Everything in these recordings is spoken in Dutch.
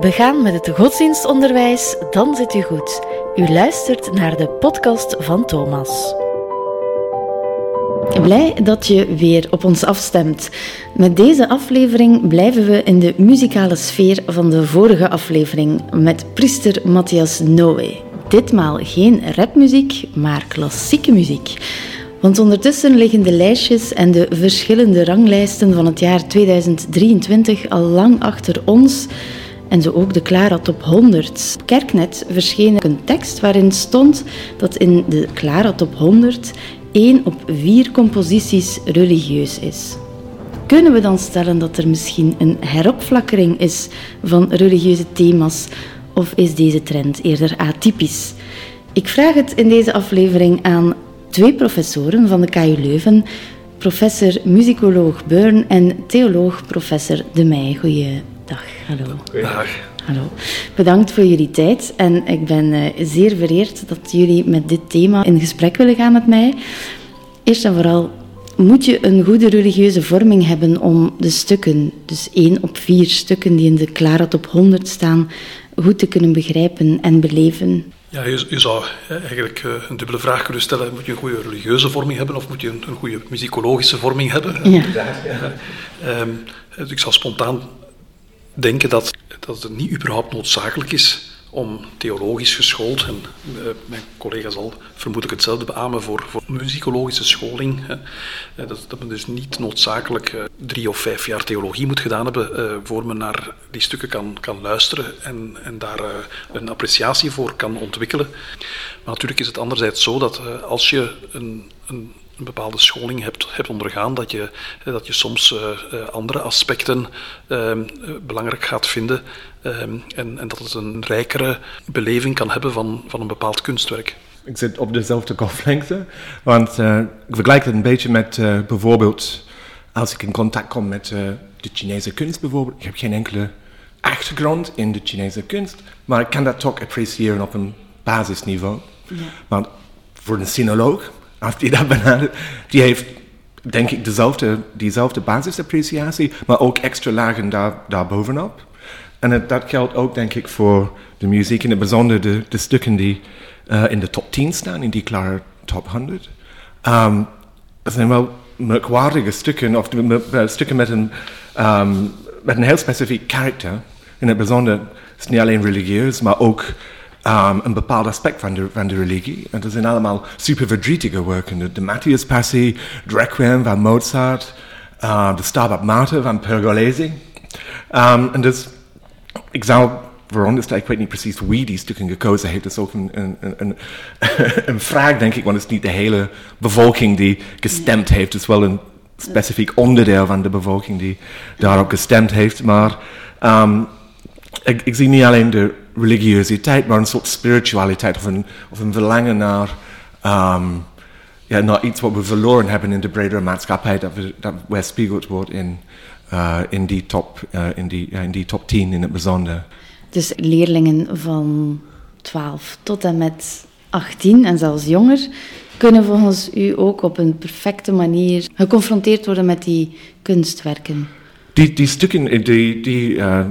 begaan met het godsdienstonderwijs, dan zit u goed. U luistert naar de podcast van Thomas. Blij dat je weer op ons afstemt. Met deze aflevering blijven we in de muzikale sfeer van de vorige aflevering met priester Matthias Noé. Ditmaal geen rapmuziek, maar klassieke muziek. Want ondertussen liggen de lijstjes en de verschillende ranglijsten van het jaar 2023 al lang achter ons en zo ook de Clara Top 100. Kerknet verscheen een tekst waarin stond dat in de Clara Top 100 één op vier composities religieus is. Kunnen we dan stellen dat er misschien een heropflakkering is van religieuze thema's of is deze trend eerder atypisch? Ik vraag het in deze aflevering aan twee professoren van de KU Leuven, professor muzikoloog Beurn en theoloog professor De Meij. Goeiedag, hallo. Goeiedag. Hallo. Bedankt voor jullie tijd en ik ben uh, zeer vereerd dat jullie met dit thema in gesprek willen gaan met mij. Eerst en vooral, moet je een goede religieuze vorming hebben om de stukken, dus één op vier stukken die in de Clara op 100 staan, goed te kunnen begrijpen en beleven? Ja, je, je zou eigenlijk uh, een dubbele vraag kunnen stellen. Moet je een goede religieuze vorming hebben of moet je een, een goede muzikologische vorming hebben? Ja. um, dus ik zou spontaan denken dat, dat het niet überhaupt noodzakelijk is om theologisch geschoold, en uh, mijn collega zal vermoedelijk hetzelfde beamen voor, voor muzikologische scholing, uh, dat, dat men dus niet noodzakelijk uh, drie of vijf jaar theologie moet gedaan hebben voor men naar die stukken kan, kan luisteren en, en daar een appreciatie voor kan ontwikkelen. Maar natuurlijk is het anderzijds zo dat als je een, een een bepaalde scholing hebt, hebt ondergaan, dat je, dat je soms uh, andere aspecten uh, belangrijk gaat vinden en, en, dat het een rijkere beleving kan hebben van, van een bepaald kunstwerk. Ik zit op dezelfde golflengte, want uh, ik vergelijk het een beetje met uh, bijvoorbeeld als ik in contact kom met uh, de Chinese kunst bijvoorbeeld. Ik heb geen enkele achtergrond in de Chinese kunst, maar ik kan dat toch appreciëren op een basisniveau. Ja. Want voor een sinoloog als die dat benadert, die heeft denk ik dezelfde, diezelfde basisappreciatie, maar ook extra lagen daar, daarbovenop. En het, dat geldt ook denk ik voor de muziek, in het bijzonder de, de stukken die uh, in de top 10 staan, in die klare top 100. Um, dat zijn wel merkwaardige stukken, of stukken met een, um, met een heel specifiek karakter. In het bijzonder is het niet alleen religieus, maar ook um, een bepaald aspect van de, van de religie. En dat zijn allemaal super verdrietige werken. De, de Matthias-passie, de Requiem van Mozart, uh, de Stabat Mater van Pergolesi. Um, en dus, ik zou veronderstellen, ik weet niet precies wie die stukken gekozen heeft. Dat is ook een, een, een, een vraag, denk ik, want het is niet de hele bevolking die gestemd heeft. Het is wel een specifiek onderdeel van de bevolking die daarop gestemd heeft. Maar um, ik, ik zie niet alleen de religiositeit, maar een soort spiritualiteit of een, of een verlangen naar, um, ja, naar iets wat we verloren hebben in de bredere maatschappij, dat, we, dat weerspiegeld wordt in, uh, in, die top, uh, in, die, ja, in die top 10 in het bijzonder. Dus leerlingen van 12 tot en met 18 en zelfs jonger kunnen volgens u ook op een perfecte manier geconfronteerd worden met die kunstwerken? Die, die stukken, die, die, uh,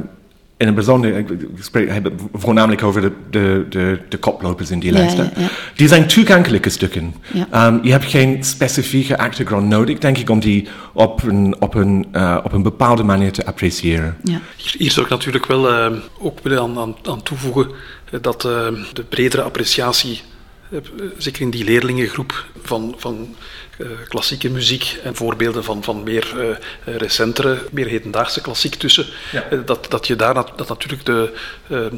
in het bijzonder, ik spreek heb het voornamelijk over de, de, de, de koplopers in die Ja, lijsten. ja, ja. Die zijn toegankelijke stukken. Ja. Um, je hebt geen specifieke achtergrond nodig, denk ik, om die op een, op een, uh, op een bepaalde manier te appreciëren. Ja. Hier, hier zou ik natuurlijk wel uh, ook willen aan, aan, aan toevoegen uh, dat uh, de bredere appreciatie, uh, zeker in die leerlingengroep van, van klassieke muziek en voorbeelden van, van meer uh, recentere, meer hedendaagse klassiek tussen, Ja. uh, dat, dat je daar dat natuurlijk de,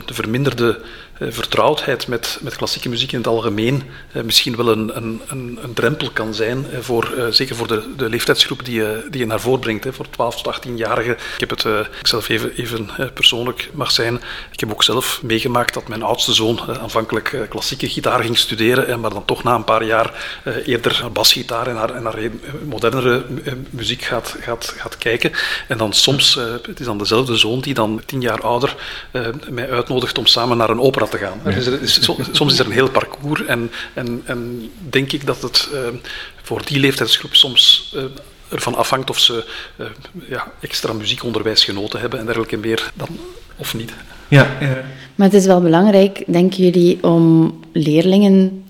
de verminderde vertrouwdheid met, met klassieke muziek in het algemeen uh, misschien wel een, een, een, drempel kan zijn, uh, voor, zeker voor de, de leeftijdsgroep die je, die je naar voren brengt, voor 12 tot 18-jarigen. Ik heb het ik zelf even, even persoonlijk mag zijn. Ik heb ook zelf meegemaakt dat mijn oudste zoon aanvankelijk klassieke gitaar ging studeren, en maar dan toch na een paar jaar eerder naar basgitaar en naar, en naar modernere muziek gaat, gaat, gaat kijken. En dan soms, het is dan dezelfde zoon die dan tien jaar ouder mij uitnodigt om samen naar een opera te gaan. Ja. Dus er is, soms is er een heel parcours en, en, en denk ik dat het uh, voor die leeftijdsgroep soms uh, ervan afhangt of ze uh, ja, extra muziekonderwijs genoten hebben en dergelijke meer dan of niet. Ja, Maar het is wel belangrijk, denken jullie, om leerlingen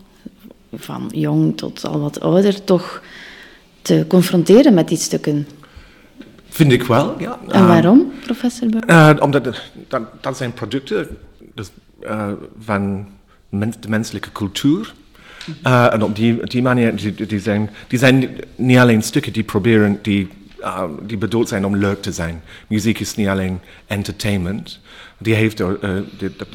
van jong tot al wat ouder toch te confronteren met die stukken? Vind ik wel, ja. En waarom, professor? Uh, omdat dat, dat zijn producten dus, uh, van de menselijke cultuur. Uh, en op die, die manier, die, die, zijn, die zijn niet alleen stukken die proberen, die, die bedoeld zijn om leuk te zijn. Muziek is niet alleen entertainment. Die heeft,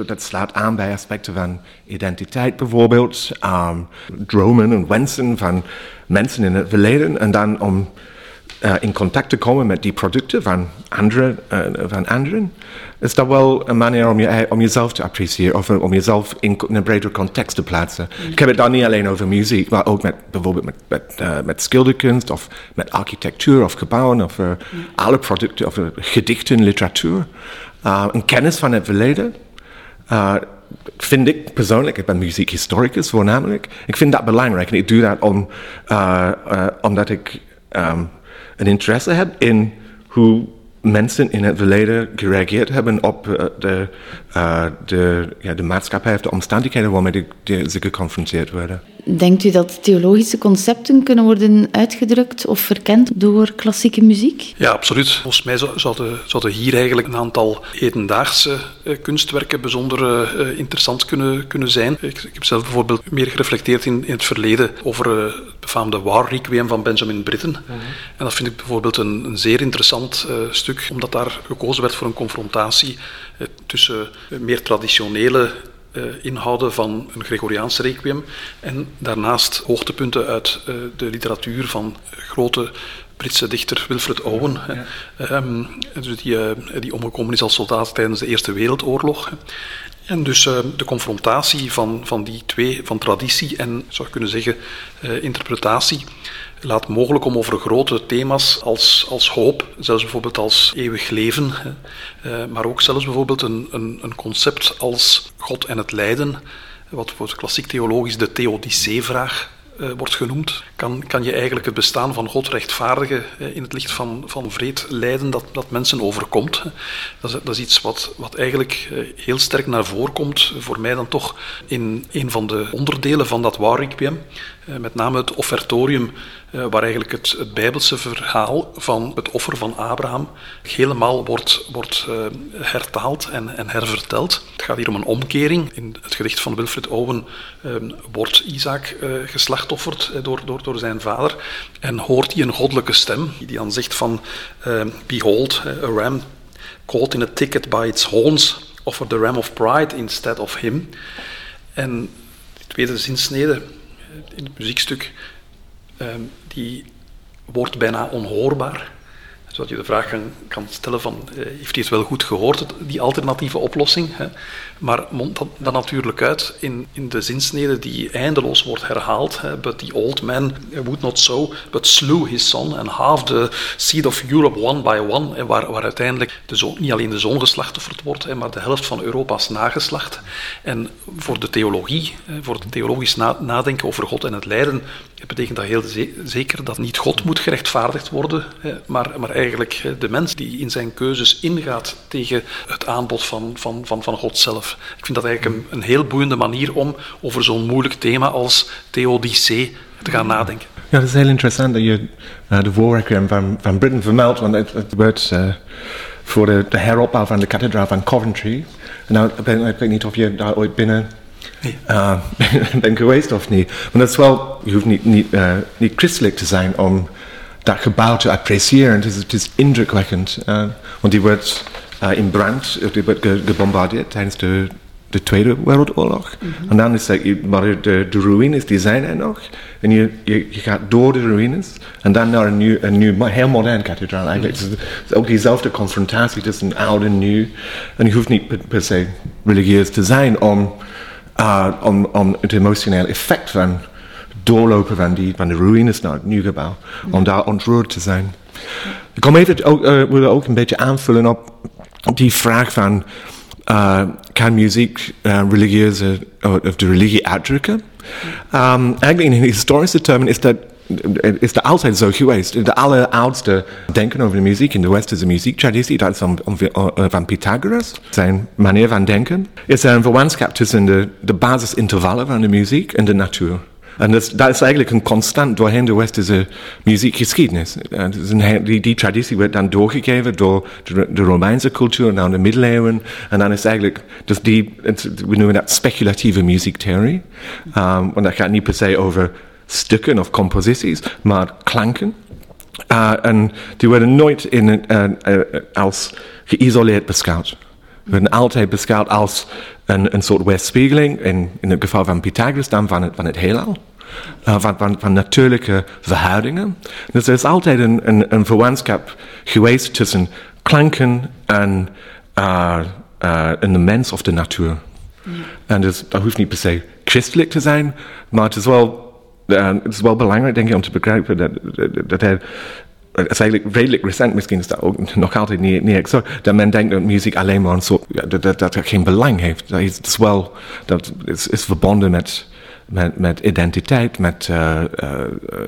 dat, slaat aan bij aspecten van identiteit bijvoorbeeld, um, dromen en wensen van mensen in het verleden. En dan om in contact te komen met die producten van, andere, van anderen, is dat wel een manier om, je, om jezelf te appreciëren of om jezelf in, een breder context te plaatsen. Ik heb het dan niet alleen over muziek, maar ook met bijvoorbeeld met, met, uh, met schilderkunst of met architectuur of gebouwen of mm. alle producten of gedichten, literatuur. een kennis van het verleden. vind ik persoonlijk, ik ben muziekhistoricus voornamelijk, ik vind dat belangrijk en ik doe dat om, omdat ik um, een interesse heb in hoe mensen in het verleden gereageerd hebben op uh, de, uh, de, ja, de maatschappij of de omstandigheden waarmee ze geconfronteerd worden. Denkt u dat theologische concepten kunnen worden uitgedrukt of verkend door klassieke muziek? Ja, absoluut. Volgens mij zouden, zouden hier eigenlijk een aantal hedendaagse uh, kunstwerken bijzonder uh, interessant kunnen, kunnen zijn. Ik, ik, heb zelf bijvoorbeeld meer gereflecteerd in, in het verleden over uh, befaamde War Requiem van Benjamin Britten. Mm -hmm. En dat vind ik bijvoorbeeld een, een zeer interessant stuk, omdat daar gekozen werd voor een confrontatie tussen meer traditionele uh, inhouden van een Gregoriaans requiem en daarnaast hoogtepunten uit de literatuur van grote Britse dichter Wilfred Owen, ja. um, dus die, uh, die omgekomen is als soldaat tijdens de Eerste Wereldoorlog. En dus de confrontatie van, van die twee, van traditie en, zou ik kunnen zeggen, interpretatie, laat mogelijk om over grote thema's als, als hoop, zelfs bijvoorbeeld als eeuwig leven, uh, maar ook zelfs bijvoorbeeld een, een, een, concept als God en het lijden, wat wordt klassiek theologisch de Theodicee-vraag wordt genoemd, kan, kan je eigenlijk het bestaan van God rechtvaardigen in het licht van, van vreed lijden dat, dat mensen overkomt. Dat is, dat is iets wat, wat eigenlijk uh, heel sterk naar voren komt, voor mij dan toch in een van de onderdelen van dat Warrequiem, met name het offertorium uh, waar eigenlijk het, Bijbelse verhaal van het offer van Abraham helemaal wordt, wordt hertaald en, en, herverteld. Het gaat hier om een omkering. In het gedicht van Wilfred Owen uh, wordt Isaac geslachtofferd door, door zijn vader en hoort hij een goddelijke stem die dan zegt van Behold, a ram caught in a ticket by its horns offered the ram of pride instead of him. En de tweede zinsnede in het muziekstuk um, die wordt bijna onhoorbaar. Zodat je de vraag kan, kan stellen van, uh, heeft hij het wel goed gehoord, die alternatieve oplossing? Hè? Maar mondt dat dan natuurlijk uit in, in de zinsnede die eindeloos wordt herhaald. Hè? But the old man would not so, but slew his son and half the seed of Europe one by one. En waar, waar uiteindelijk niet alleen de zoon geslachtofferd wordt, hè, maar de helft van Europa's nageslacht. En voor de theologie, voor het theologisch na, nadenken over God en het lijden, betekent dat heel zeker dat niet God moet gerechtvaardigd worden, maar, maar eigenlijk de mens die in zijn keuzes ingaat tegen het aanbod van, van, van, van God zelf. Ik vind dat eigenlijk een, een heel boeiende manier om over zo'n moeilijk thema als theodicee te gaan nadenken. Ja, dat is heel interessant dat je uh, de voorrequiem van, van Britain vermeldt, want het, het uh, voor de, de heropbouw van de kathedraal van Coventry. Nou, ik weet niet of je daar ooit binnen Nee. Uh, ben geweest of niet. Maar dat is wel, je hoeft niet, niet, niet christelijk te zijn om dat gebouw te appreciëren. Het is, het is indrukwekkend. Uh, want die wordt in brand, die wordt gebombardeerd tijdens de, de Tweede Wereldoorlog. Mm -hmm. En dan is dat, maar de, de ruïnes die zijn er nog. En je, je, je, gaat door de ruïnes en dan naar een nieuw, een nieuw heel modern kathedraal eigenlijk. Mm -hmm. Het is ook diezelfde confrontatie tussen oud en nieuw. En je hoeft niet per se religieus te zijn om uh, om, om het emotionele effect van doorlopen van, van de ruïnes naar het nieuw gebouw, om daar ontroerd te zijn. Ik kom ook, uh, willen ook een beetje aanvullen op, die vraag van, uh, kan muziek uh, religieuze, of de religie uitdrukken? Um, eigenlijk in historische termen is dat is er altijd zo geweest. De alleroudste denken over de muziek in de westerse muziektraditie, dat is van, van Pythagoras, zijn manier van denken, is een verwantschap tussen de, de basisintervallen van de muziek en de natuur. En dat, is eigenlijk een constant doorheen de westerse muziekgeschiedenis. Die, die, traditie werd dan doorgegeven door de, de Romeinse cultuur naar de middeleeuwen. En dan is eigenlijk, dus die, we noemen dat speculatieve muziektheorie. Um, want dat gaat niet per se over stukken of composities, maar klanken. Uh, en die worden nooit in, uh, als geïsoleerd beschouwd. werden altijd beschouwd als een, soort weerspiegeling, in, in het geval van Pythagoras dan van het, van het heelal. Uh, van, van, natuurlijke verhoudingen. Dus er is altijd een, een, verwantschap geweest tussen klanken en, uh, en de mens of de natuur. En dus, dat hoeft niet per se christelijk te zijn, maar het is wel, het is wel belangrijk, denk ik, om te begrijpen dat, dat, eigenlijk redelijk recent, misschien is dat ook nog altijd niet, niet zo, dat men denkt dat muziek alleen maar een soort, dat, dat, geen belang heeft. Dat is, wel, dat is, is verbonden met, met, met identiteit, met, uh, uh,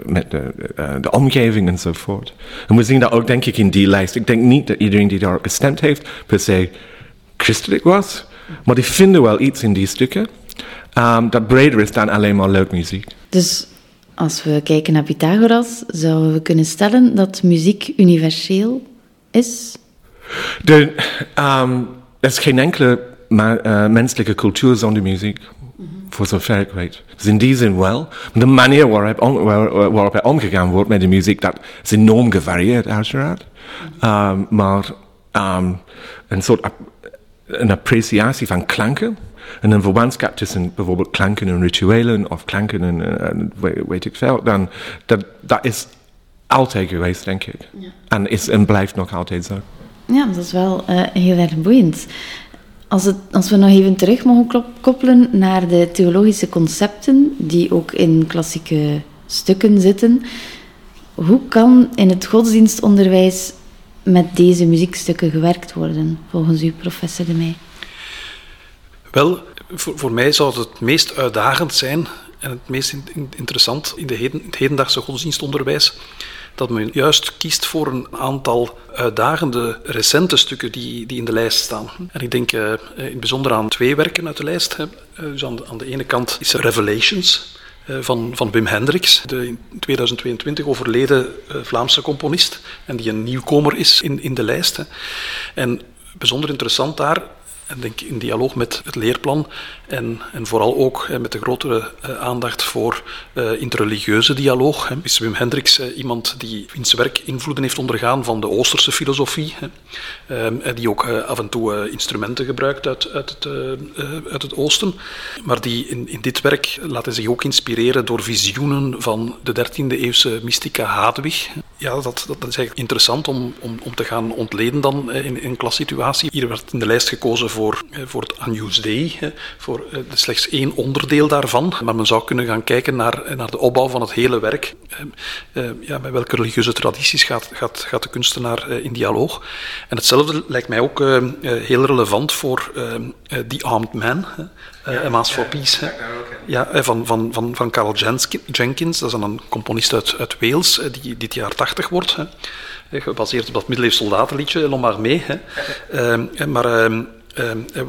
met de, de omgeving enzovoort. En we zien dat ook, denk ik, in die lijst. Ik denk niet dat iedereen die daar gestemd heeft, per se christelijk was, maar die vinden wel iets in die stukken um, dat breder is dan alleen maar leuk muziek. Dus als we kijken naar Pythagoras, zouden we kunnen stellen dat muziek universeel is? De, um, er is geen enkele uh, menselijke cultuur zonder muziek. Mm. Voor zover ik weet. Dus in die zin wel. De manier waarop, waar, waarop er omgegaan wordt met de muziek, dat is enorm gevarieerd, uiteraard. Um, maar um, een soort een appreciatie van klanken en een verwantschap tussen bijvoorbeeld klanken en rituelen of klanken en, en weet ik veel, dan dat, dat is altijd geweest, denk ik. Ja. En, is, en blijft nog altijd zo. Ja, dat is wel uh, heel erg boeiend. Als, het, als, we nog even terug mogen koppelen naar de theologische concepten die ook in klassieke stukken zitten, hoe kan in het godsdienstonderwijs met deze muziekstukken gewerkt worden, volgens u, professor De Meij? Wel, voor, voor mij zou het het meest uitdagend zijn en het meest interessant in de het hedendaagse godsdienstonderwijs dat men juist kiest voor een aantal uitdagende recente stukken die, die in de lijst staan. En ik denk uh, in het bijzonder aan twee werken uit de lijst. Uh, dus aan de, ene kant is Revelations, van, van Wim Hendricks, de in 2022 overleden Vlaamse componist, en die een nieuwkomer is in, in de lijst. Hè. En bijzonder interessant daar en denk in dialoog met het leerplan en, en vooral ook met de grotere uh, aandacht voor uh, interreligieuze dialoog. Hè. Is Wim Hendricks uh, iemand die in zijn werk invloeden heeft ondergaan van de Oosterse filosofie, hè. Ehm, die ook af en toe instrumenten gebruikt uit, uit, het, uit het Oosten, maar die in, in dit werk hij zich ook inspireren door visioenen van de 13e eeuwse mystica Hadwig. Ja, dat, dat, is eigenlijk interessant om, om, om te gaan ontleden dan in, in een klassituatie. Hier werd in de lijst gekozen voor, voor het Agnus Dei, voor eh, slechts één onderdeel daarvan. Maar men zou kunnen gaan kijken naar, naar de opbouw van het hele werk. Eh, eh, ja, met welke religieuze tradities gaat, gaat, gaat de kunstenaar in dialoog? En hetzelfde lijkt mij ook heel relevant voor The Armed Man. Uh, Maas for Peace. Ja, van, van, van, van Carl Jenkins, dat is een componist uit, uit Wales, die dit jaar 80 wordt. Hè. Gebaseerd op dat middeleeuws soldatenliedje, L'Homme mee. Hè. maar ehm, Ehm, eh,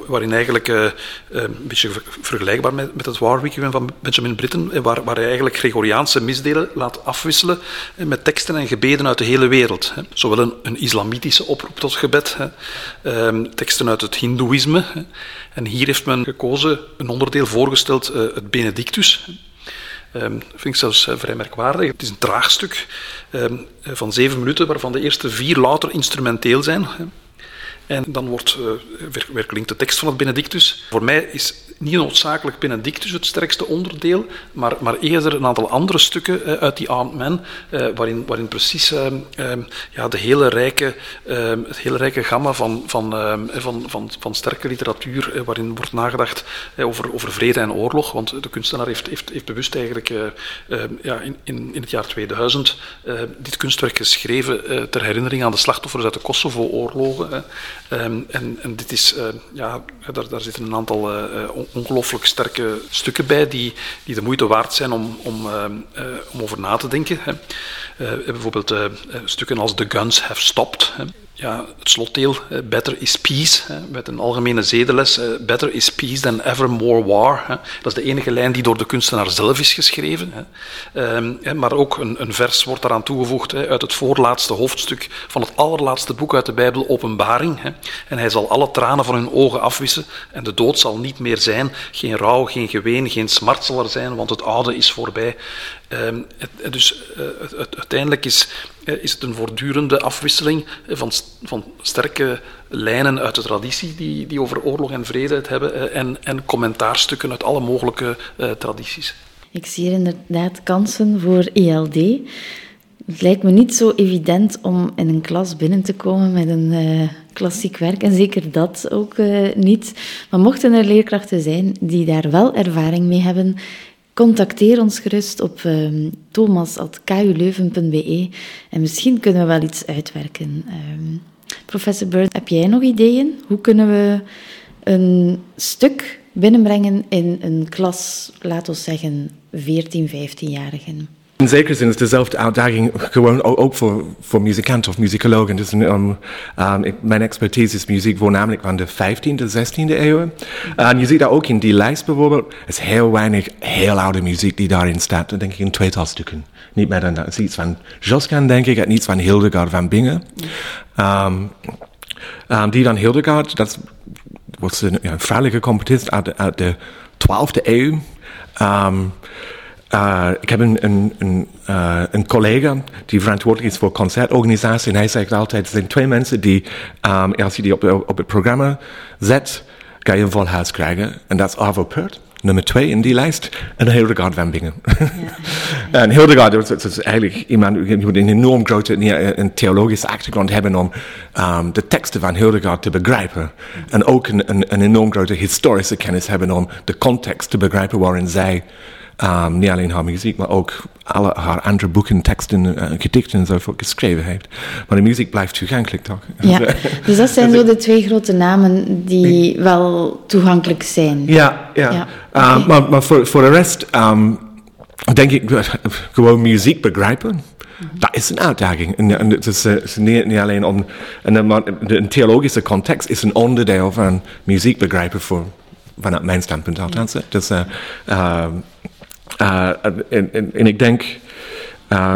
waarin eigenlijk uh, een beetje vergelijkbaar met, het Warwick van Benjamin Britten, eh, waar, waar hij eigenlijk Gregoriaanse misdelen laat afwisselen met teksten en gebeden uit de hele wereld. Zowel een, een, islamitische oproep tot gebed, ehm, teksten uit het hindoeïsme. En hier heeft men gekozen, een onderdeel voorgesteld, het Benedictus. Um, vind ik zelfs vrij merkwaardig. Het is een traagstuk um, van zeven minuten, waarvan de eerste vier louter instrumenteel zijn. En dan wordt uh, weer, de tekst van het Benedictus. Voor mij is niet noodzakelijk Benedictus het sterkste onderdeel, maar, maar eerder een aantal andere stukken uh, uit die Amen, uh, waarin, waarin precies ja, de hele rijke, het hele rijke gamma van, van, van, van, van sterke literatuur, waarin wordt nagedacht over, over vrede en oorlog. Want de kunstenaar heeft, heeft, heeft bewust eigenlijk ja, in, in, in het jaar 2000 dit kunstwerk geschreven ter herinnering aan de slachtoffers uit de Kosovo-oorlogen. En, en, dit is, ja, daar, daar, zitten een aantal ongelooflijk sterke stukken bij die, die de moeite waard zijn om, om, om over na te denken. Hè. bijvoorbeeld stukken als The Guns Have Stopped. Hè ja, het slotdeel, better is peace, met een algemene zedenles, better is peace than ever more war. Dat is de enige lijn die door de kunstenaar zelf is geschreven. Ehm, maar ook een, een vers wordt daaraan toegevoegd uit het voorlaatste hoofdstuk van het allerlaatste boek uit de Bijbel, Openbaring. En hij zal alle tranen van hun ogen afwissen en de dood zal niet meer zijn. Geen rouw, geen geween, geen smart zal er zijn, want het oude is voorbij. Ehm, dus uh, uiteindelijk is, eh, is het een voortdurende afwisseling van, van sterke lijnen uit de traditie die, die over oorlog en vrede het hebben eh, en, en commentaarstukken uit alle mogelijke tradities. Ik zie hier inderdaad kansen voor ELD. Het lijkt me niet zo evident om in een klas binnen te komen met een klassiek werk. En zeker dat ook niet. Maar mochten er leerkrachten zijn die daar wel ervaring mee hebben, Contacteer ons gerust op um, thomas.kuleuven.be en misschien kunnen we wel iets uitwerken. Um, professor Bird, heb jij nog ideeën? Hoe kunnen we een stuk binnenbrengen in een klas, laten we zeggen, 14, 15-jarigen? In zekere zin is dezelfde uitdaging gewoon ook voor, voor muzikanten of muzikologen. Dus, um, um, mijn expertise is muziek voornamelijk van de 15e, 16e eeuw. En je ziet dat ook in die lijst bijvoorbeeld. Is heel weinig heel oude muziek die daarin staat. Dan denk ik in tweetal stukken. Niet meer dan dat. Het is iets van Josquin, denk ik, en iets van Hildegard van Bingen. Um, die dan Hildegard, dat was een, ja, een vrouwelijke componist uit, uit de 12e eeuw. Uh, ik heb een, een, een, uh, een, collega die verantwoordelijk is voor concertorganisatie. En hij zegt altijd: er zijn twee mensen die, um, als je die op, op het programma zet, ga je een vol huis krijgen. En dat is Arvo Pärt, nummer twee in die lijst. En Hildegard van Bingen. Ja, en Hildegard dat is eigenlijk iemand, je moet een enorm grote een theologische achtergrond hebben om um, de teksten van Hildegard te begrijpen. En ook een, een, een enorm grote historische kennis hebben om de context te begrijpen waarin zij Um, niet alleen haar muziek, maar ook alle haar andere boeken, teksten, uh, gedichten enzovoort geschreven heeft. Maar de muziek blijft toegankelijk, toch? Ja, dus dat zijn zo de twee grote namen die wel toegankelijk zijn. Ja, ja. ja. Um, maar, maar voor, voor de rest um, denk ik gewoon muziek begrijpen. Dat is een uitdaging. En, en het is, uh, niet, niet, alleen om. En, maar de, theologische context is een onderdeel van muziek begrijpen voor, vanuit mijn standpunt althans. Dus, uh, uh, en, en, ik denk uh,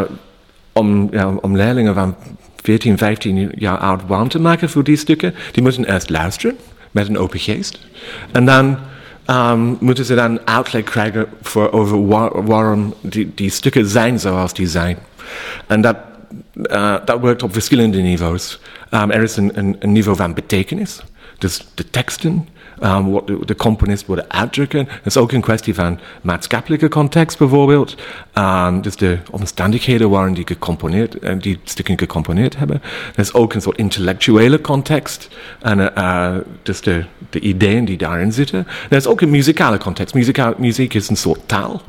om, om leerlingen van 14, 15 jaar oud warm te maken voor die stukken, die moeten eerst luisteren met een open geest. En dan um, moeten ze dan uitleg krijgen voor over waar, waarom die, die stukken zijn zoals die zijn. En dat, uh, dat werkt op verschillende niveaus. Um, er is een, een, een niveau van betekenis. Dus de teksten, um, wat de, de componist willen uitdrukken. Het is ook een kwestie van maatschappelijke context bijvoorbeeld. Um, dus de omstandigheden waarin die, gecomponeerd, uh, die stukken gecomponeerd hebben. Er is ook een soort intellectuele context. En uh, dus de, de ideeën die daarin zitten. Er is ook een muzikale context. Muzika, muziek is een soort taal.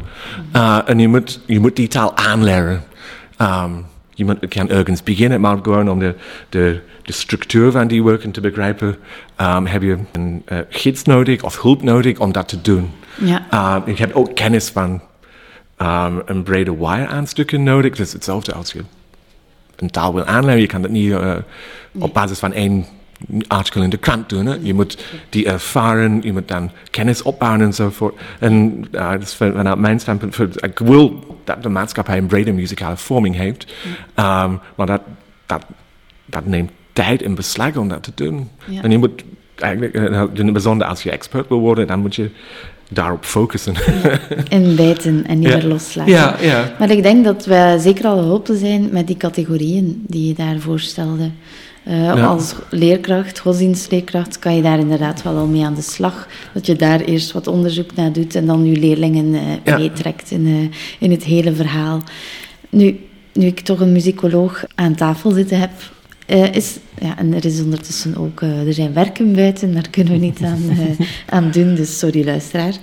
Uh, en je moet, je moet die. Um, je kan ergens beginnen, maar gewoon om de, de, de structuur van die werken te begrijpen, um, heb je een uh, gids nodig of hulp nodig om dat te doen. Ja. Um, je hebt ook kennis van um, een brede wire aanstukken nodig. Dat is hetzelfde als je een taal wil aanleren. Je kan dat niet uh, op basis van één artikel in de krant doen. Hè? Je moet die ervaren, je moet dan kennis opbouwen enzovoort. En uh, dat is vanuit mijn standpunt, ik wil dat de maatschappij een brede muzikale vorming heeft, um, maar dat, dat, dat neemt tijd in beslag om dat te doen. Ja. En je moet eigenlijk, uh, bijzonder als je expert wil worden, dan moet je daarop focussen. En bijten en niet meer loslaten. Ja, ja. Maar ik denk dat we zeker al geholpen zijn met die categorieën die je daar voorstelde. Uh, Als leerkracht, godsdienstleerkracht, kan je daar inderdaad wel al mee aan de slag. Dat je daar eerst wat onderzoek naar doet en dan je leerlingen uh, meetrekt in, uh, in het hele verhaal. Nu, nu ik toch een muzikoloog aan tafel zitten heb, is, ja, en er is ondertussen ook, er zijn werken buiten, daar kunnen we niet aan, aan doen, dus sorry luisteraar.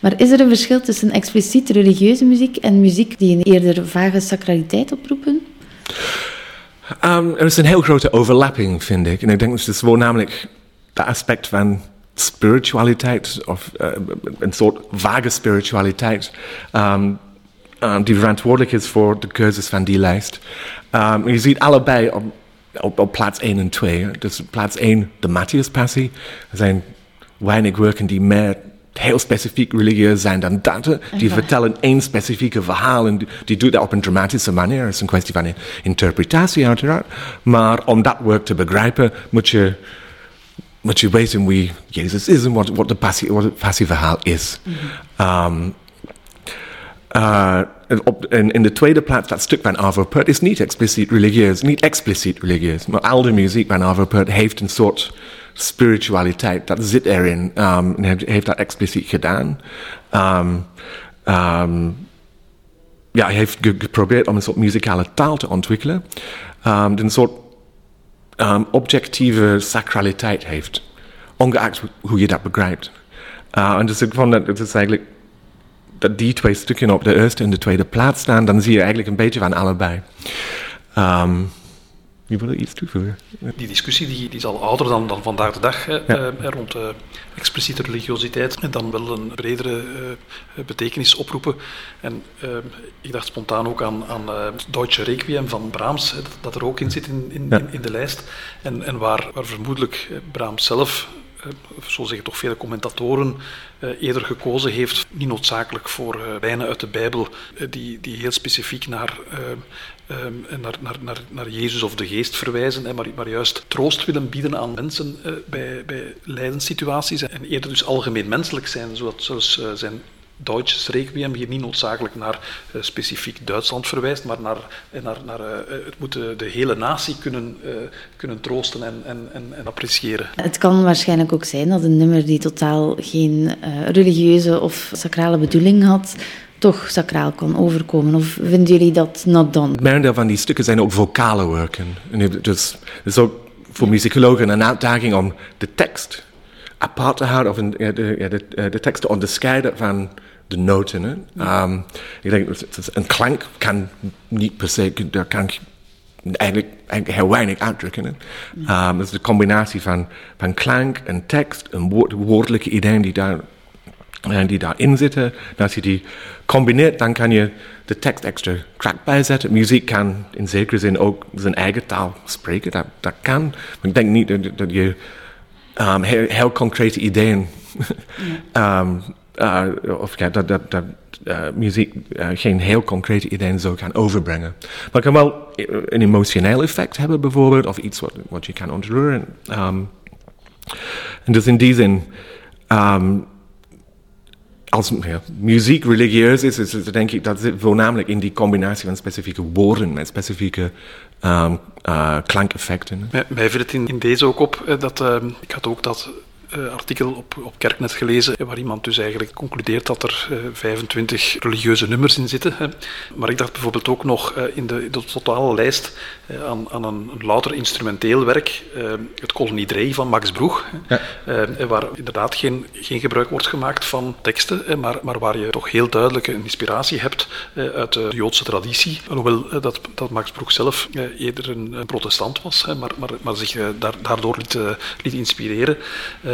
Maar is er een verschil tussen expliciet religieuze muziek en muziek die een eerder vage sacraliteit oproepen? Um, er is een heel grote overlapping, vind ik. En ik denk dat het voornamelijk dat aspect van spiritualiteit, of uh, een soort vage spiritualiteit, um, um, die verantwoordelijk is voor de keuzes van die lijst. Um, je ziet allebei op, op, op, plaats 1 en 2. Dus plaats 1, de Matthias-passie. Er zijn weinig werken die meer heel specifiek religieus zijn dan dat. Die vertellen één specifieke verhaal en die doet dat op een dramatische manier. Het is een kwestie van interpretatie uiteraard. Maar om dat werk te begrijpen moet je, moet je weten wie Jezus is en wat, wat, de passie, wat het passieverhaal is. Mm -hmm. um, uh, op, in, in, de tweede plaats, dat stuk van Arvo Pärt is niet expliciet religieus, niet expliciet religieus, maar al de muziek van Arvo Pärt heeft een soort spiritualiteit, dat zit erin. Um, en heeft, dat expliciet gedaan. Um, um, ja, hij heeft geprobeerd om een soort muzikale taal te ontwikkelen, die een soort objectieve sacraliteit heeft, ongeacht hoe je dat begrijpt. En dus ik vond dat het eigenlijk dat die twee stukken op de eerste en de tweede plaats staan, dan zie je eigenlijk een beetje van allebei. Wil iets toevoegen? Die discussie die, die is al ouder dan, dan vandaag de dag hè, ja. eh, rond uh, expliciete religiositeit en dan wel een bredere betekenis oproepen. En ik dacht spontaan ook aan, aan Deutsche Requiem van Brahms, dat, dat, er ook in zit in, in, ja. in, in de lijst. En, en waar, waar vermoedelijk Brahms zelf zo zeggen toch vele commentatoren, eerder gekozen heeft, niet noodzakelijk voor lijnen uit de Bijbel die, die heel specifiek naar um, naar, naar, naar, naar Jezus of de geest verwijzen, maar, maar juist troost willen bieden aan mensen bij, bij lijdenssituaties en eerder dus algemeen menselijk zijn, zoals uh, zijn Duits requiem hier niet noodzakelijk naar uh, specifiek Duitsland verwijst, maar naar, naar, naar uh, het moet de, de, hele natie kunnen, uh, kunnen troosten en, en, en, en, appreciëren. Het kan waarschijnlijk ook zijn dat een nummer die totaal geen religieuze of sacrale bedoeling had, toch sacraal kon overkomen? Of vinden jullie dat not done? Merendeel van die stukken zijn ook vocale werken. Dus het is ook voor muzikologen een uitdaging om de tekst apart te houden, of een, de, de, de, de tekst te onderscheiden van de noten. Hè? Um, ik denk, een klank kan niet per se, daar kan eigenlijk, eigenlijk heel weinig uitdrukken. Hè? Um, dus de combinatie van, van klank en tekst, een woord, woordelijke ideeën die daar die daarin zitten. En als je die combineert, dan kan je de tekst extra krak bijzetten. Muziek kan in zekere zin ook zijn eigen taal spreken. Dat, dat kan. Maar ik denk niet dat, je um, heel, concrete ideeën. um, uh, of dat, dat, dat uh, muziek uh, geen heel concrete ideeën zo kan overbrengen. Maar kan wel een emotioneel effect hebben, bijvoorbeeld, of iets wat, wat je kan ontroeren. Um, en dus in die zin. Um, als muziek religieus is, is, denk ik dat zit voornamelijk in die combinatie van specifieke woorden met specifieke uh, klankeffecten. Mij, mij het in, deze ook op dat ik had ook dat artikel op, op Kerknet gelezen, waar iemand dus eigenlijk concludeert dat er uh, 25 religieuze nummers in zitten. Hè. Maar ik dacht bijvoorbeeld ook nog in de, de, totale lijst aan, aan, een, louter instrumenteel werk, het Kolonie Dree van Max Broeg, ja. waar inderdaad geen, geen gebruik wordt gemaakt van teksten, maar, maar waar je toch heel duidelijk een inspiratie hebt uit de Joodse traditie. Hoewel dat, dat Max Broeg zelf eerder een, een protestant was, maar, maar, maar zich daardoor liet, liet inspireren.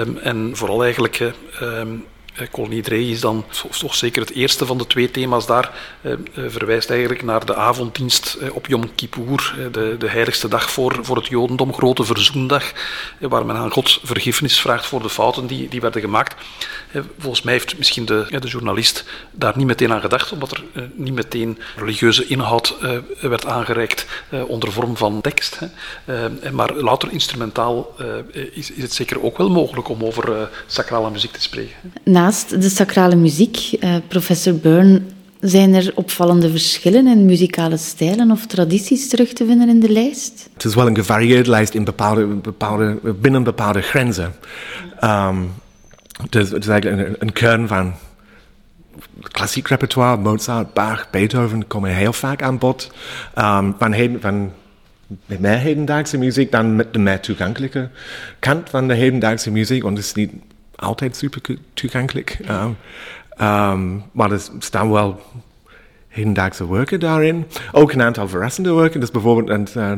Um, en vooral eigenlijk um, Kolonie Dree is dan toch zeker het eerste van de twee thema's daar. Eh, verwijst eigenlijk naar de avonddienst eh, op Yom Kippur, eh, de, de heiligste dag voor, voor het Jodendom, grote verzoendag, eh, waar men aan God vergiffenis vraagt voor de fouten die, die werden gemaakt. Eh, volgens mij heeft misschien de, de journalist daar niet meteen aan gedacht, omdat er eh, niet meteen religieuze inhoud werd aangereikt onder vorm van tekst. maar louter instrumentaal is, is het zeker ook wel mogelijk om over sacrale muziek te spreken. Naast de sacrale muziek, uh, professor Byrne, zijn er opvallende verschillen in muzikale stijlen of tradities terug te vinden in de lijst? Het is wel een gevarieerde lijst in bepaalde, bepaalde, binnen bepaalde grenzen. Um, het, is, eigenlijk een, een kern van klassiek repertoire, Mozart, Bach, Beethoven komen heel vaak aan bod. Um, van, heden, van meer hedendaagse muziek dan met de meer toegankelijke kant van de hedendaagse muziek. Want het is niet altijd super toegankelijk. Um, um, maar er staan wel hedendaagse werken daarin. Ook een aantal verrassende werken. Dus bijvoorbeeld uh,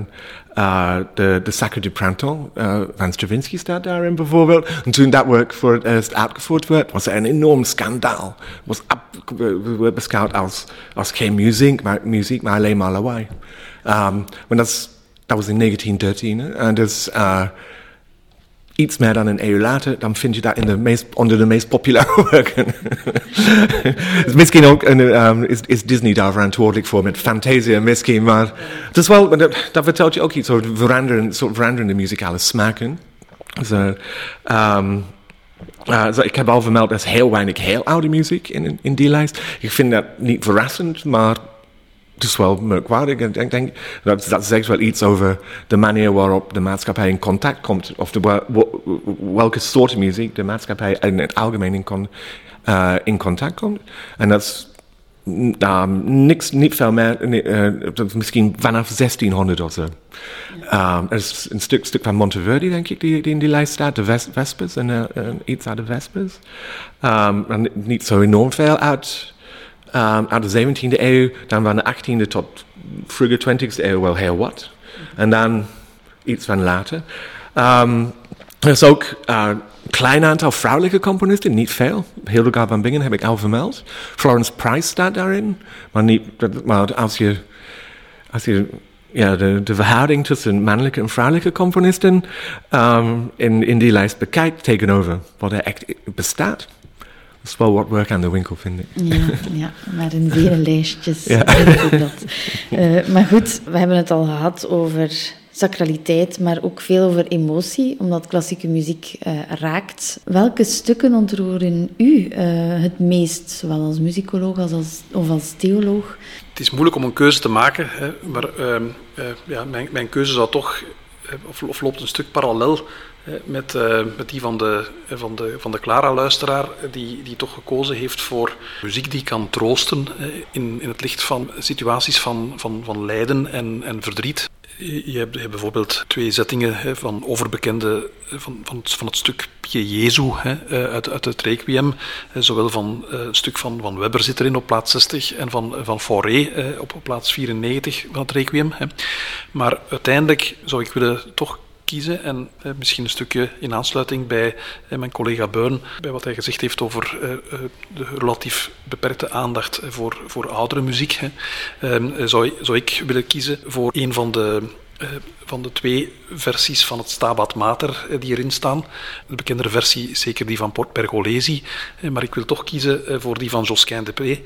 uh, de, de Sacre du Printemps uh, van Stravinsky staat daarin bijvoorbeeld. En toen dat werk voor het eerst uitgevoerd werd, was er een enorm. Was werd beschouwd als, als geen muziek maar, muziek, maar alleen maar lawaai. Um, dat, dat was in 1913. En dus iets meer dan een eeuw later, dan vind je dat in onder de meest populaire werken. dus misschien ook um, is, is, Disney daar verantwoordelijk voor met Fantasia misschien, maar dat, wel, dat, dat, vertelt je ook iets over veranderen, soort veranderende muzikale smaken. So, um, uh, so ik heb al vermeld, er is heel weinig heel oude muziek in, in die lijst. Ik vind dat niet verrassend, maar is wel merkwaardig. Ik denk, dat, dat zegt wel iets over de manier waarop de maatschappij in contact komt. Of de, welke soort muziek de maatschappij in het algemeen in, con, uh, in contact komt. En dat is um, niks, niet veel meer, uh, misschien vanaf 1600 of zo. Um, er is een stuk, stuk van Monteverdi, denk ik, die, die in die lijst staat. De Vespers en uh, iets uit de Vespers. Um, niet zo enorm veel uit um, uit de 17e eeuw, dan van de 18e tot vroege 20e eeuw wel heel wat. En dan iets van later. Um, er is ook uh, een klein aantal vrouwelijke componisten, niet veel. Hildegard van Bingen heb ik al vermeld. Florence Price staat daarin. Maar, niet, maar als je, als je ja, de, de verhouding tussen mannelijke en vrouwelijke componisten um, in, in die lijst bekijkt tegenover wat er echt bestaat, is wel wat werk aan de winkel, vind ik. Ja, ja maar in vele lijstjes ja. dat. Uh, maar goed, we hebben het al gehad over sacraliteit, maar ook veel over emotie, omdat klassieke muziek uh, raakt. Welke stukken ontroeren u uh, het meest, zowel als muzikoloog als, als, of als theoloog? Het is moeilijk om een keuze te maken, hè, maar uh, ja, mijn, mijn keuze zou toch, of, of loopt een stuk parallel met, uh, met die van de, van de, van de Clara-luisteraar, die, die toch gekozen heeft voor muziek die kan troosten in, in het licht van situaties van, van, van lijden en, en verdriet. Je hebt, je hebt bijvoorbeeld twee zettingen van overbekende van, van, van het stuk Pie Jezu uit, uit het Requiem. Zowel van een stuk van, van Weber zit erin op plaats 60 en van, van Fauré op plaats 94 van het Requiem. Maar uiteindelijk zou ik willen toch En eh, misschien een stukje in aansluiting bij eh, mijn collega Beun, bij wat hij gezegd heeft over eh, de relatief beperkte aandacht voor, voor oudere muziek. Hè. Ehm, zou, zou ik willen kiezen voor een van de van de twee versies van het Stabat Mater die erin staan. De bekendere versie is zeker die van Pergolesi, maar ik wil toch kiezen voor die van Josquin de Pré,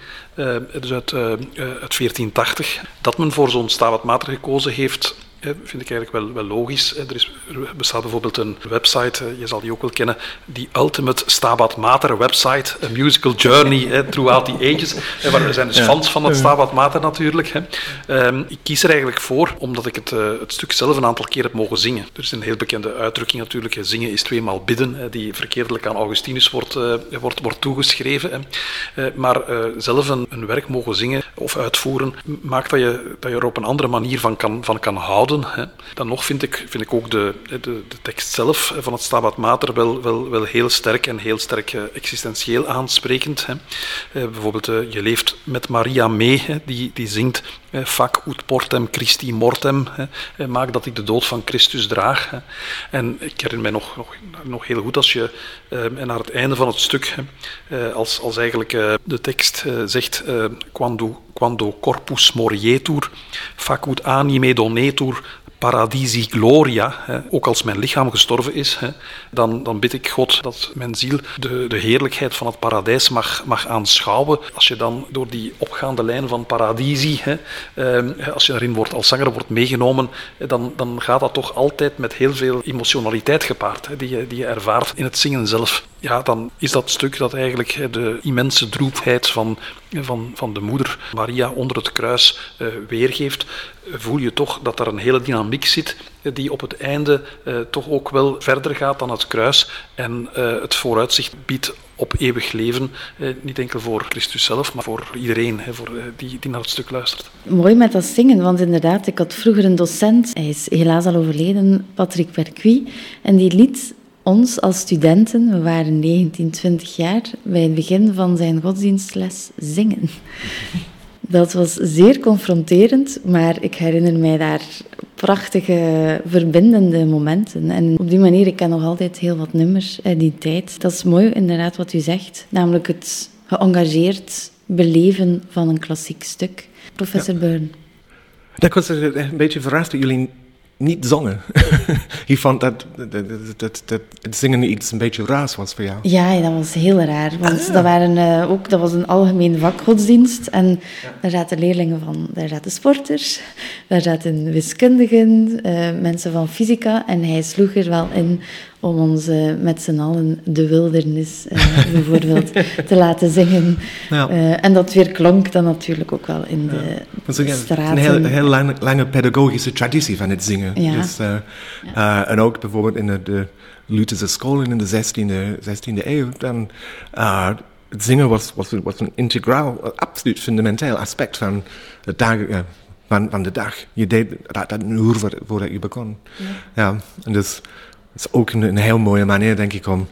dus uit, uit 1480. Dat men voor zo'n Stabat Mater gekozen heeft, vind ik eigenlijk wel, wel logisch. Er, is, er bestaat bijvoorbeeld een website, je zal die ook wel kennen, die Ultimate Stabat Mater website, A Musical Journey Throughout the Ages. Waar er zijn dus fans van het Stabat Mater natuurlijk. Ehm, ik kies er eigenlijk voor, omdat ik het, eh, het stuk zelf een aantal keer heb mogen zingen. Er is een heel bekende uitdrukking natuurlijk, zingen is tweemaal bidden, die verkeerdelijk aan Augustinus wordt, uh, wordt, wordt toegeschreven. Uh, maar zelf een, een, werk mogen zingen of uitvoeren, maakt dat je, dat je er op een andere manier van kan, van kan houden Hè. Dan nog vind ik, vind ik ook de, de, de tekst zelf van het Stabat Mater wel, wel, wel heel sterk en heel sterk uh, existentieel aansprekend. Hè. Uh, bijvoorbeeld, uh, je leeft met Maria mee, die, die zingt Fac ut portem Christi mortem, hè, maak dat ik de dood van Christus draag. Hè. En ik herinner mij nog, nog, heel goed als je naar het einde van het stuk, als, als eigenlijk de tekst zegt, quando quando corpus morietur, facut anime donetur paradisi gloria, hè, ook als mijn lichaam gestorven is, hè, dan, dan bid ik God dat mijn ziel de, de heerlijkheid van het paradijs mag, mag aanschouwen. Als je dan door die opgaande lijn van paradisi, hè, eh, als je daarin wordt, als zanger wordt meegenomen, dan, dan gaat dat toch altijd met heel veel emotionaliteit gepaard, die, je, die je ervaart in het zingen zelf. Ja, dan is dat stuk dat eigenlijk de immense droefheid van, van, van de moeder Maria onder het kruis uh, weergeeft voel je toch dat er een hele dynamiek zit die op het einde uh, toch ook wel verder gaat dan het kruis en het vooruitzicht biedt op eeuwig leven. Niet enkel voor Christus zelf, maar voor iedereen voor, die, die naar het stuk luistert. Mooi met dat zingen, want inderdaad, ik had vroeger een docent, hij is helaas al overleden, Patrick Percuy, en die liet ons als studenten, we waren 19, 20 jaar, bij het begin van zijn godsdienstles zingen. Dat was zeer confronterend, maar ik herinner mij daar prachtige, verbindende momenten. En op die manier, ik ken nog altijd heel wat nummers uit die tijd. Dat is mooi, inderdaad, wat u zegt. Namelijk het geëngageerd beleven van een klassiek stuk. Professor ja. Byrne. Ik was een beetje verrast dat jullie niet zongen. Je vond dat, dat, dat, dat, het zingen iets een beetje raars was voor jou. Ja, dat was heel raar. Want ah. dat, waren, uh, ook, dat was een algemeen vakgodsdienst. En ja. daar zaten leerlingen van, daar zaten sporters, daar zaten wiskundigen, uh, mensen van fysica. En hij sloeg er wel in om ons uh, met z'n allen de wildernis uh, bijvoorbeeld te laten zingen. Ja. Uh, en dat weer klonk dan natuurlijk ook wel in de ja. straten. Een heel, heel lange, lange, pedagogische traditie van het zingen. Ja. Dus, en ook bijvoorbeeld in de, de Lutherse scholen in de 16e, 16e eeuw, dan het zingen was, was, was een integraal, absoluut fundamenteel aspect van het dag, van, van de dag. Je deed dat, dat een uur voordat je begon. Ja. en dus is ook een, een heel mooie manier, denk ik, om,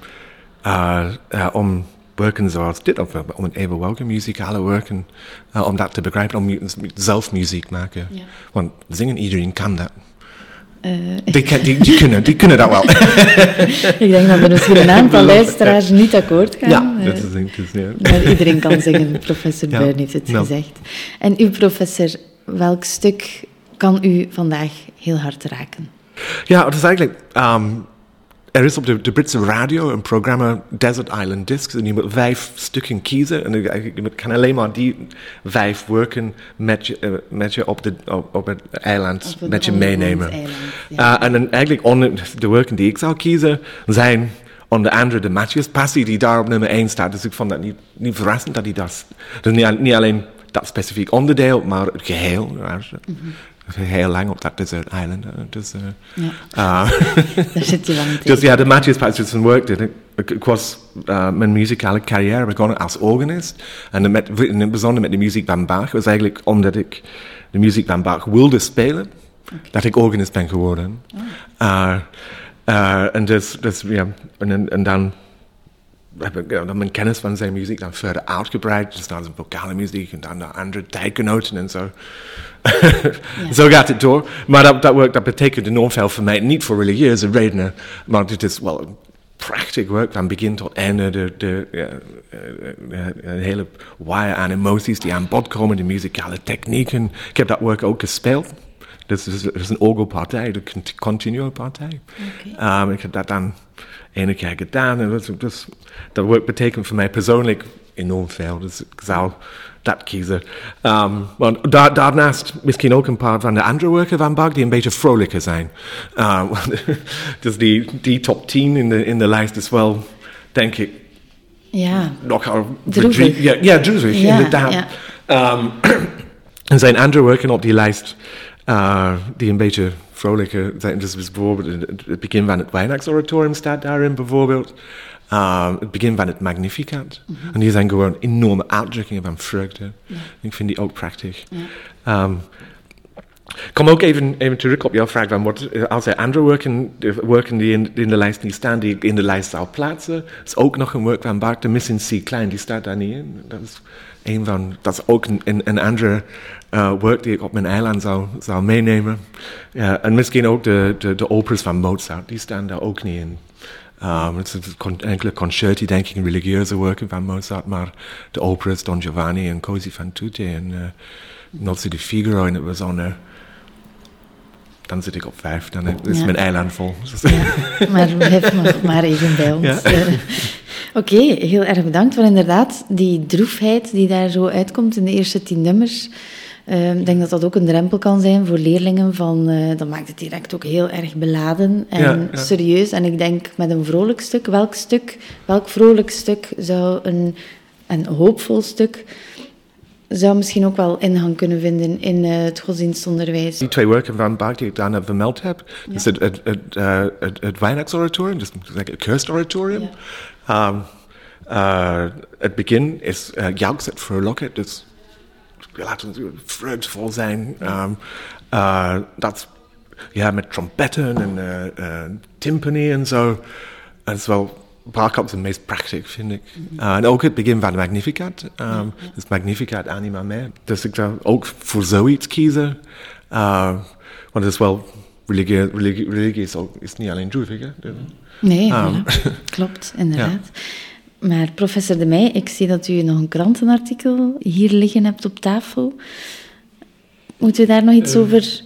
uh, uh, om werken zoals dit, of om een even welke muzikale werken, uh, om dat te begrijpen, om zelf muziek maken. Ja. Want zingen, iedereen kan dat. Die, die, die, kunnen, die kunnen dat wel. ik denk dat er misschien een aantal luisteraars niet akkoord gaan. Ja, dat is denk ik. Ja. Maar iedereen kan zingen, professor ja. Heeft het gezegd. En u, professor, welk stuk kan u vandaag heel hard raken? Ja, het is eigenlijk um, er is op de, de, Britse radio een programma Desert Island Discs. En je moet vijf stukken kiezen. En je kan alleen maar die vijf werken met je, uh, met je op, de, op, op het eiland op met je meenemen. Eiland, ja. uh, en dan eigenlijk on, de werken die ik zou kiezen zijn onder andere de Matthews Passie die daar op nummer 1 staat. Dus ik vond dat niet, niet verrassend dat hij dat... Dus niet, niet alleen dat specifiek onderdeel, maar het geheel. Mm -hmm heel lang op dat desert island. Dus, uh, ja. uh, Daar zit je lang Dus ja, de Matthews Patterson work Ik, ik was uh, mijn muzikale carrière begonnen als organist. En met, in het bijzonder met de muziek van Bach was eigenlijk omdat ik de muziek van Bach wilde spelen, okay. dat ik organist ben geworden. Oh. en, dus, dus, ja, en, en dan heb ik dan mijn kennis van zijn muziek dan verder uitgebreid. Dus dan zijn vocale muziek en dan de andere tijgenoten en zo. ja. zo gaat het door. Maar dat, dat werk dat betekent enorm veel voor mij. Niet voor religieuze redenen, maar het is wel prachtig werk van begin tot einde. De, de, de, de, de hele wire aan emoties die aan bod komen, de muzikale technieken. Ik heb dat werk ook gespeeld. Dus het is een orgelpartij, de continue partij. Okay. Um, ik heb dat dan ene keer gedaan. En dat, dus, dat betekent voor mij persoonlijk enorm veel. Dus ik zou dat kiezen. Um, want daar, daarnaast misschien ook een paar van de andere werken van Bach die een beetje vrolijker zijn. Uh, dus die, die top 10 in de, in de lijst is wel, denk ik, ja. nogal droevig. Ja, ja, droevig, ja, inderdaad. Ja. Um, er zijn andere werken op die lijst uh, die een beetje vrolijker zijn. Dus bijvoorbeeld het begin van het Weihnachtsoratorium staat daarin bijvoorbeeld. Uh, het begin van het Magnificat. Mm -hmm. En die zijn gewoon enorme uitdrukkingen van vreugde. Ja. Ik vind die ook prachtig. Ja. Um, kom ook even, even terug op jouw vraag. Van wat, als er andere werken, werken die in, in, de lijst niet staan, die ik in de lijst zou plaatsen, is ook nog een werk van Bach, de Miss in C klein, die staat daar niet in. Dat is, een van, dat is ook een, een andere uh, werk die ik op mijn eiland zou, zou meenemen. Ja, en misschien ook de, de, de operas van Mozart, die staan daar ook niet in. Um, het zijn enkele concerti, denk ik, religieuze werken van Mozart, maar de operas Don Giovanni en Così fan tutte en uh, Nozze di Figaro en het uh, dan zit ik op vijf, dan is ja. mijn eiland vol. Ja, maar blijf nog maar even bij ons. Ja. Oké, okay, heel erg bedankt voor inderdaad die droefheid die daar zo uitkomt in de eerste tien nummers. Uh, ik denk dat dat ook een drempel kan zijn voor leerlingen. Van, uh, dat maakt het direct ook heel erg beladen en ja, ja. serieus. En ik denk met een vrolijk stuk, welk stuk, welk vrolijk stuk zou een, een hoopvol stuk zou misschien ook wel ingang kunnen vinden in uh, het godsdienstonderwijs. Die twee werken van Bach die ik dan vermeld heb, ja. is het, het, het, uh, het, het Weihnachtsoratorium, dus het kerstoratorium. Ja. Um, uh, het begin is uh, het vrolijke, dus laten we vreugdevol zijn. Um, uh, dat, ja, met trompetten en uh, timpani en zo. En is wel is het meest prachtig, vind ik. Uh, en ook het begin van Magnificat. Um, dus Magnificat Anima Me. Dus ik zou ook voor zoiets kiezen. Uh, want het is wel religie, religie, religie is, ook, is niet alleen droevig. Hè? Nee, um, klopt, inderdaad. Ja. Maar professor De Meij, ik zie dat u nog een krantenartikel hier liggen hebt op tafel. Moeten we daar nog iets uh, over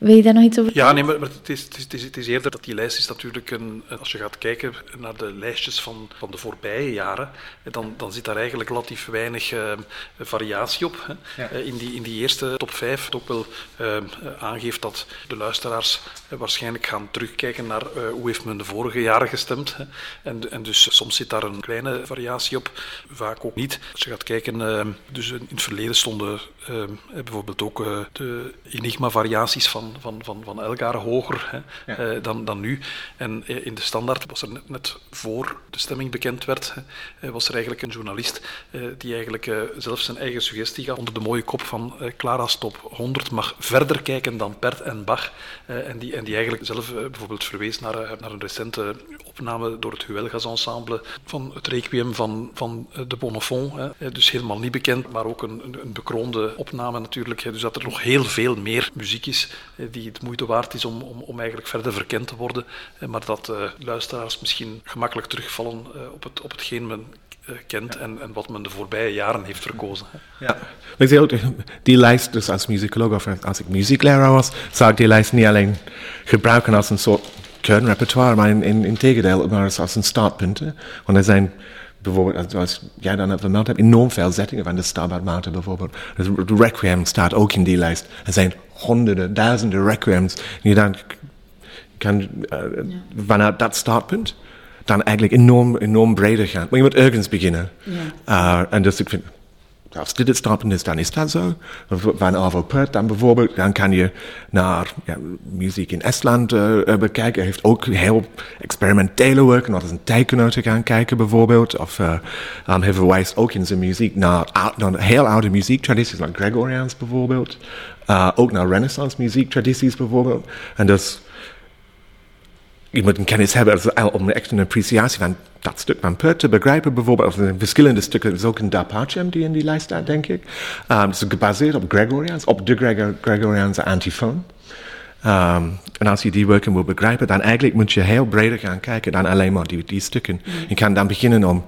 wil je daar nog iets over Ja, nee, maar, het, is, het, is, het, is, eerder dat die lijst is natuurlijk een... Als je gaat kijken naar de lijstjes van, van de voorbije jaren, dan, dan zit daar eigenlijk relatief weinig uh, variatie op. Hè. Ja. Uh, in, die, in die eerste top 5 het ook wel uh, aangeeft dat de luisteraars waarschijnlijk gaan terugkijken naar hoe heeft men de vorige jaren gestemd. Hè. En, en dus soms zit daar een kleine variatie op, vaak ook niet. Als je gaat kijken, dus in het verleden stonden bijvoorbeeld ook de Enigma-variaties van van, van, van hoger hè, ja. dan, dan nu. En in de standaard was er net, voor de stemming bekend werd, was er eigenlijk een journalist die eigenlijk zelf zijn eigen suggestie gaf onder de mooie kop van Clara's top 100 mag verder kijken dan Pert en Bach. en, die, en die eigenlijk zelf bijvoorbeeld verwees naar, naar een recente opname door het Huelgas Ensemble van het Requiem van, van de Bonnefond. Hè. Dus helemaal niet bekend, maar ook een, een bekroonde opname natuurlijk. Dus dat er nog heel veel meer muziek is die het moeite waard is om, om, om eigenlijk verder verkend te worden. Maar dat luisteraars misschien gemakkelijk terugvallen op, het, op hetgeen men uh, kent en, en wat men de voorbije jaren heeft verkozen. Ja, ik zeg ook, die lijst, dus als muzikoloog of als ik muziekleraar was, zou ik die lijst niet alleen gebruiken als een soort kernrepertoire, maar in, in, in tegendeel, maar als, als een startpunt. Want er zijn bijvoorbeeld, zoals jij dan hebt vermeld hebt, enorm veel zettingen van de Stabat Mater bijvoorbeeld. De Requiem staat ook in die lijst. Er zijn honderden, duizenden requiems die je dan kan, uh, ja. vanuit dat startpunt dan eigenlijk enorm, enorm breder gaan. Maar je moet ergens beginnen. Ja. Uh, en dus ik vind, als dit het startpunt is, dan is dat zo. Van Arvo Pärt dan bijvoorbeeld, dan kan je naar ja, muziek in Estland uh, bekijken. Hij heeft ook heel experimentele werk, nog eens een tijdgenoten gaan kijken bijvoorbeeld. Of uh, dan hij verwijst ook in zijn muziek naar, naar heel oude muziektradities, like Gregoriaans bijvoorbeeld. Uh, ook naar renaissance muziektradities bijvoorbeeld. En dus je moet een kennis hebben om echt een appreciatie van dat stuk van Pert te begrijpen. Bijvoorbeeld, of de verschillende stukken, er is ook een die in die lijst staat, denk ik. Um, het is gebaseerd op Gregoriaans, op de Gregor Gregoriaanse antifoon. Um, en als je die werken wil begrijpen, dan eigenlijk moet je heel breder gaan kijken dan alleen maar die, die stukken. Mm. Je kan dan beginnen om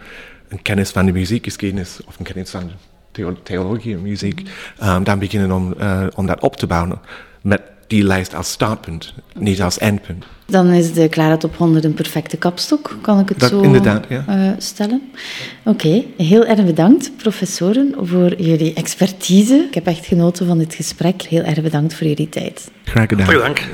een kennis van de muziekgeschiedenis of een kennis van de theologie en muziek, um, dan beginnen om, uh, om dat op te bouwen met die lijst als startpunt, niet als eindpunt. Dan is de Clara Top 100 een perfecte kapstok, kan ik het dat, zo inderdaad, ja. uh, stellen. Oké, okay. heel erg bedankt, professoren, voor jullie expertise. Ik heb echt genoten van dit gesprek. Heel erg bedankt voor jullie tijd. Graag gedaan. Dank.